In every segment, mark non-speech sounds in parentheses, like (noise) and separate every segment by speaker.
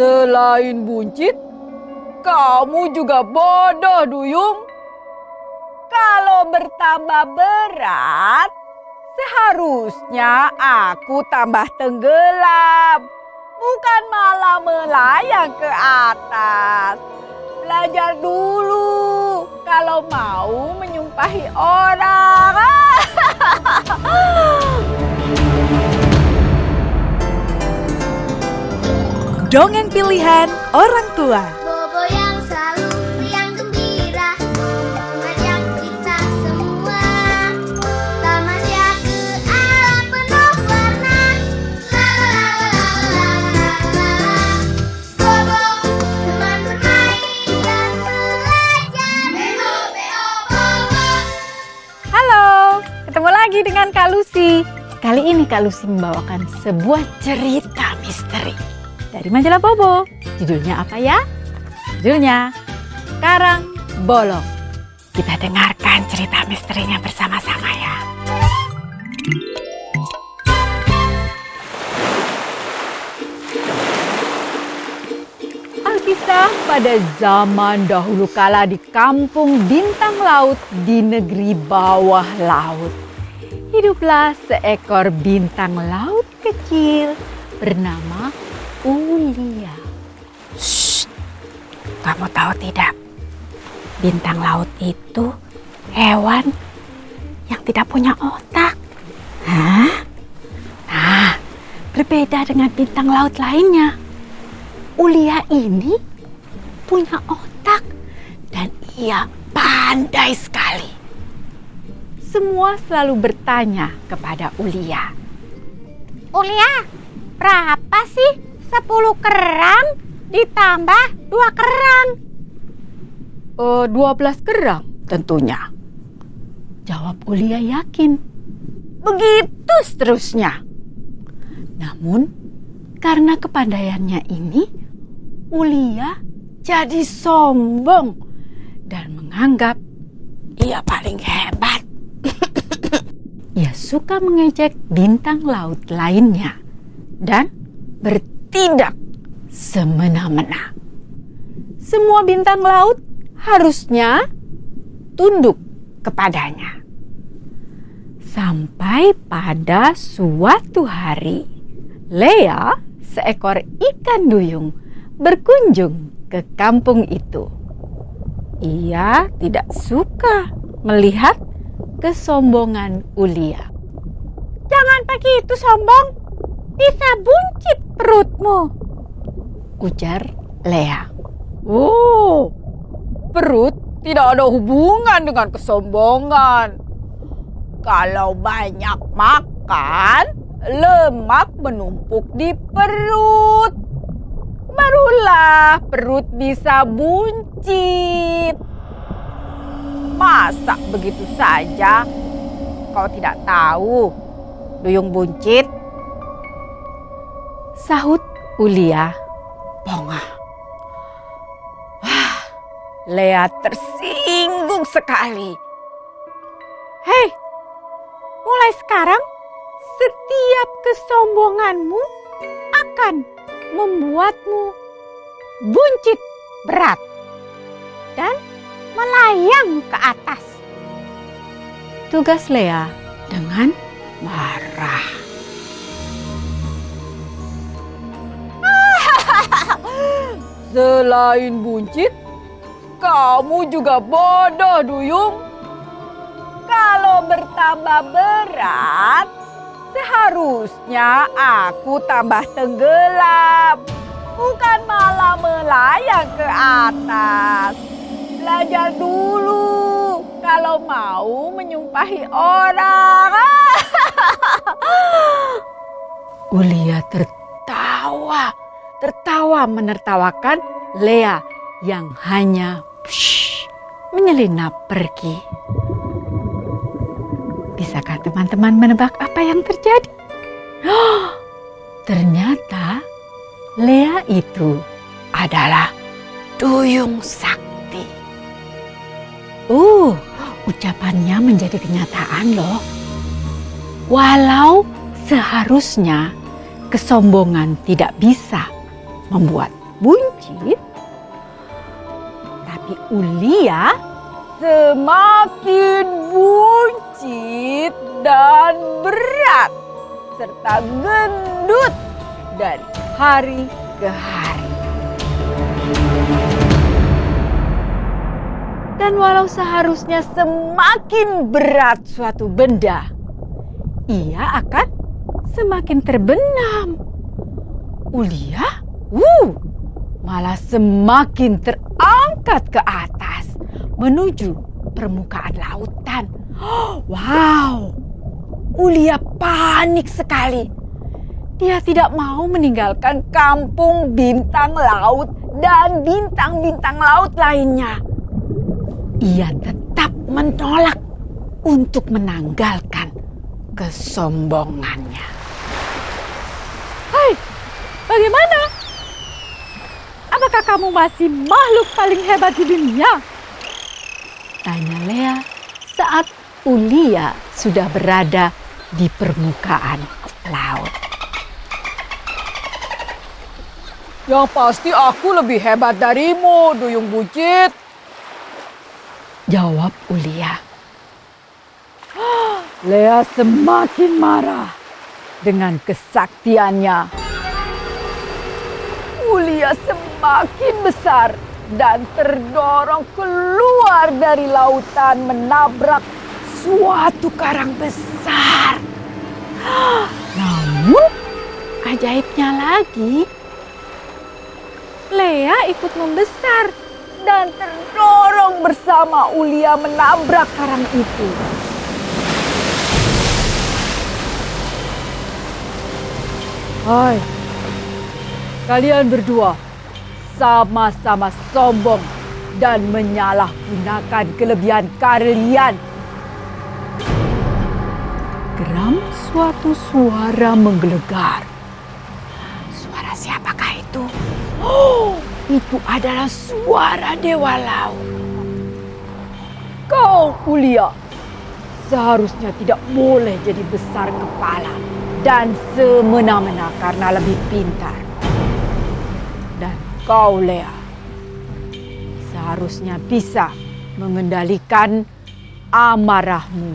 Speaker 1: Selain buncit, kamu juga bodoh, Duyung. Kalau bertambah berat, seharusnya aku tambah tenggelam. Bukan malah melayang ke atas. Belajar dulu kalau mau menyumpahi orang. (laughs)
Speaker 2: Dongeng pilihan orang tua.
Speaker 3: Bobo yang selalu riang gembira. Mengajak kita semua. Tamasya ke alam penuh warna. La la la la la la la Bobo teman bermain dan belajar. Beo beo bobo.
Speaker 4: Halo, ketemu lagi dengan Kak Lucy. Kali ini Kak Lucy membawakan sebuah cerita dari majalah Bobo. Judulnya apa ya? Judulnya Karang Bolong. Kita dengarkan cerita misterinya bersama-sama ya. Alkisah pada zaman dahulu kala di kampung bintang laut di negeri bawah laut. Hiduplah seekor bintang laut kecil bernama Ulia. Shh, kamu tahu tidak? Bintang laut itu hewan yang tidak punya otak. Hah? Nah, berbeda dengan bintang laut lainnya. Ulia ini punya otak dan ia pandai sekali. Semua selalu bertanya kepada Ulia. Ulia, berapa sih 10 kerang ditambah dua kerang? Eh, 12 kerang tentunya. Jawab Ulia yakin. Begitu seterusnya. Namun, karena kepandaiannya ini, Ulia jadi sombong dan menganggap ia paling hebat. ia suka mengejek bintang laut lainnya dan bertindak semena-mena. Semua bintang laut harusnya tunduk kepadanya. Sampai pada suatu hari, Lea, seekor ikan duyung, berkunjung ke kampung itu. Ia tidak suka melihat kesombongan Ulia. Jangan begitu sombong, bisa buncit perutmu, ujar Lea.
Speaker 1: Oh, perut tidak ada hubungan dengan kesombongan. Kalau banyak makan, lemak menumpuk di perut. Barulah perut bisa buncit. Masa begitu saja kau tidak tahu duyung buncit?
Speaker 4: Sahut Ulia pongah.
Speaker 1: Wah, Lea tersinggung sekali.
Speaker 4: Hei, mulai sekarang setiap kesombonganmu akan membuatmu buncit berat dan melayang ke atas. Tugas Lea dengan marah.
Speaker 1: Selain buncit, kamu juga bodoh, Duyung. Kalau bertambah berat, seharusnya aku tambah tenggelam. Bukan malah melayang ke atas. Belajar dulu kalau mau menyumpahi orang. (laughs)
Speaker 4: Ulia tertawa, tertawa menertawakan Lea yang hanya psh, menyelinap pergi. Bisakah teman-teman menebak apa yang terjadi? Oh, ternyata Lea itu adalah duyung sakti. Uh, ucapannya menjadi kenyataan loh. Walau seharusnya kesombongan tidak bisa membuat buncit, tapi Ulia semakin buncit dan berat serta gendut dari hari ke hari. Dan walau seharusnya semakin berat suatu benda, ia akan semakin terbenam. Ulia, wuh, malah semakin terangkat ke atas menuju permukaan lautan. Wow, Ulia panik sekali. Dia tidak mau meninggalkan kampung bintang laut dan bintang-bintang laut lainnya ia tetap menolak untuk menanggalkan kesombongannya. Hai, bagaimana? Apakah kamu masih makhluk paling hebat di dunia? Tanya Lea saat Ulia sudah berada di permukaan laut.
Speaker 1: Yang pasti aku lebih hebat darimu, Duyung Buncit.
Speaker 4: Jawab Ulia. Lea semakin marah dengan kesaktiannya. Ulia semakin besar dan terdorong keluar dari lautan menabrak suatu karang besar. Namun, ajaibnya lagi, Lea ikut membesar dan terdorong bersama Ulia menabrak karang itu. Hai, kalian berdua sama-sama sombong dan menyalahgunakan kelebihan kalian. Geram suatu suara menggelegar. Suara siapakah itu? Oh, itu adalah suara Dewa Laut. Kau, Ulia, seharusnya tidak boleh jadi besar kepala dan semena-mena karena lebih pintar. Kau, Lea, seharusnya bisa mengendalikan amarahmu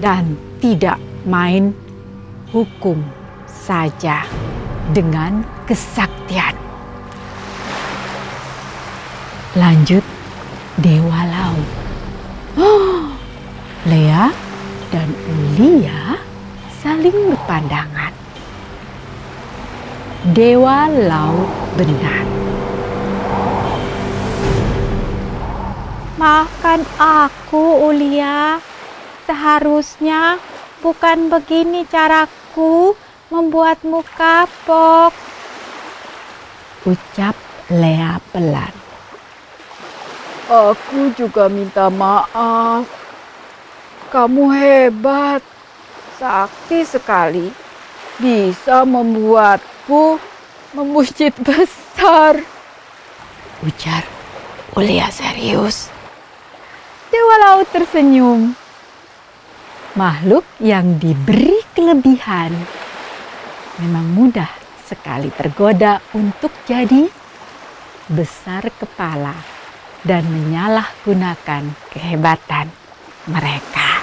Speaker 4: dan tidak main hukum saja dengan kesaktian. Lanjut Dewa Laut. Oh, (gasps) Lea dan Ulia saling berpandangan. Dewa Laut benar. Maafkan aku, Ulia. Seharusnya bukan begini caraku membuatmu kapok. Ucap Lea pelan.
Speaker 1: Aku juga minta maaf. Kamu hebat, sakti sekali. Bisa membuatku membuncit besar.
Speaker 4: Ujar Ulia serius. Dewa Laut tersenyum. Makhluk yang diberi kelebihan memang mudah sekali tergoda untuk jadi besar kepala dan menyalahgunakan kehebatan mereka.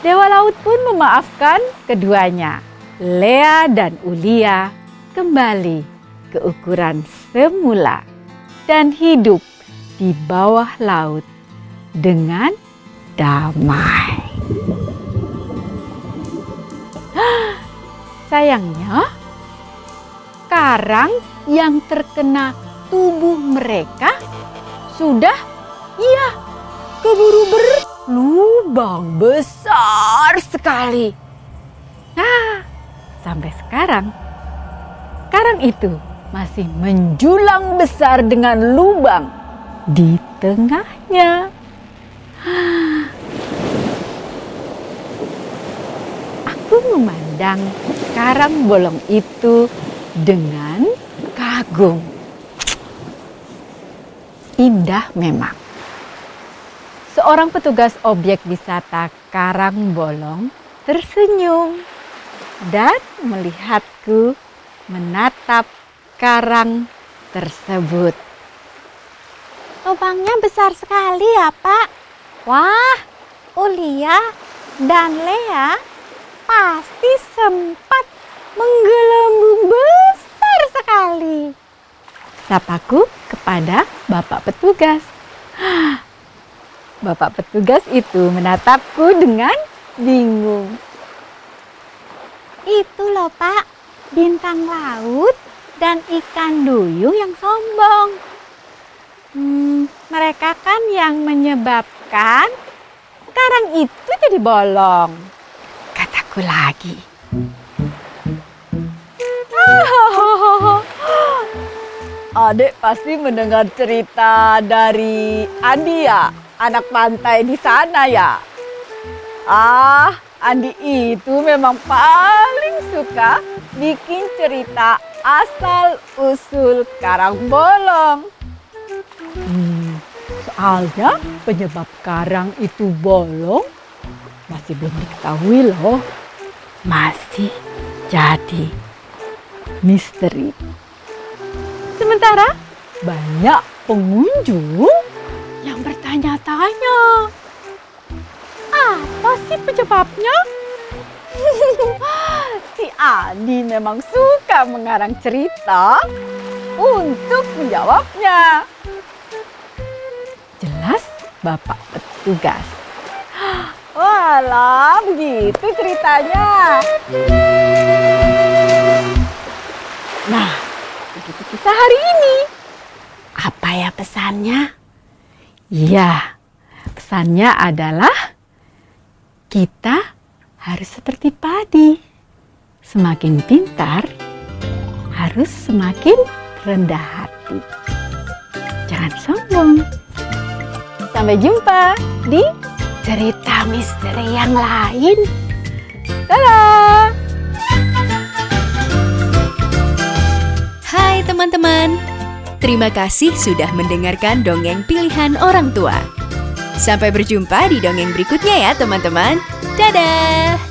Speaker 4: Dewa Laut pun memaafkan keduanya. Lea dan Ulia kembali ke ukuran semula dan hidup di bawah laut dengan damai. (gasps) Sayangnya, karang yang terkena tubuh mereka sudah iya keburu berlubang besar sekali. Nah, sampai sekarang karang itu masih menjulang besar dengan lubang di tengahnya. Aku memandang karang bolong itu dengan kagum. Indah memang. Seorang petugas objek wisata Karang Bolong tersenyum dan melihatku menatap
Speaker 5: karang tersebut. Lubangnya besar sekali ya, Pak. Wah, Ulia dan Lea pasti sempat menggelembung besar sekali. Sapaku kepada Bapak petugas. (gasps) Bapak petugas itu menatapku dengan bingung. Itu loh Pak, bintang laut dan ikan duyung yang sombong. Hmm, mereka kan yang menyebabkan karang itu jadi bolong. Kataku lagi. (laughs)
Speaker 4: Adik pasti mendengar cerita dari Andi ya, anak pantai di sana ya. Ah, Andi itu memang paling suka bikin cerita asal usul karang bolong. Hmm, soalnya penyebab karang itu bolong masih belum diketahui loh. Masih jadi misteri. Sementara banyak pengunjung yang bertanya-tanya. Apa sih penyebabnya? (laughs) si Andi memang suka mengarang cerita untuk menjawabnya. Jelas Bapak petugas. (gasps) Walah, begitu ceritanya. Nah, begitu kisah hari ini. Apa ya pesannya? Iya, pesannya adalah kita harus seperti padi. Semakin pintar, harus semakin rendah hati. Jangan sombong. Sampai jumpa di cerita misteri yang lain. Dadah!
Speaker 6: Hai teman-teman, terima kasih sudah mendengarkan dongeng pilihan orang tua. Sampai berjumpa di dongeng berikutnya ya teman-teman. Dadah!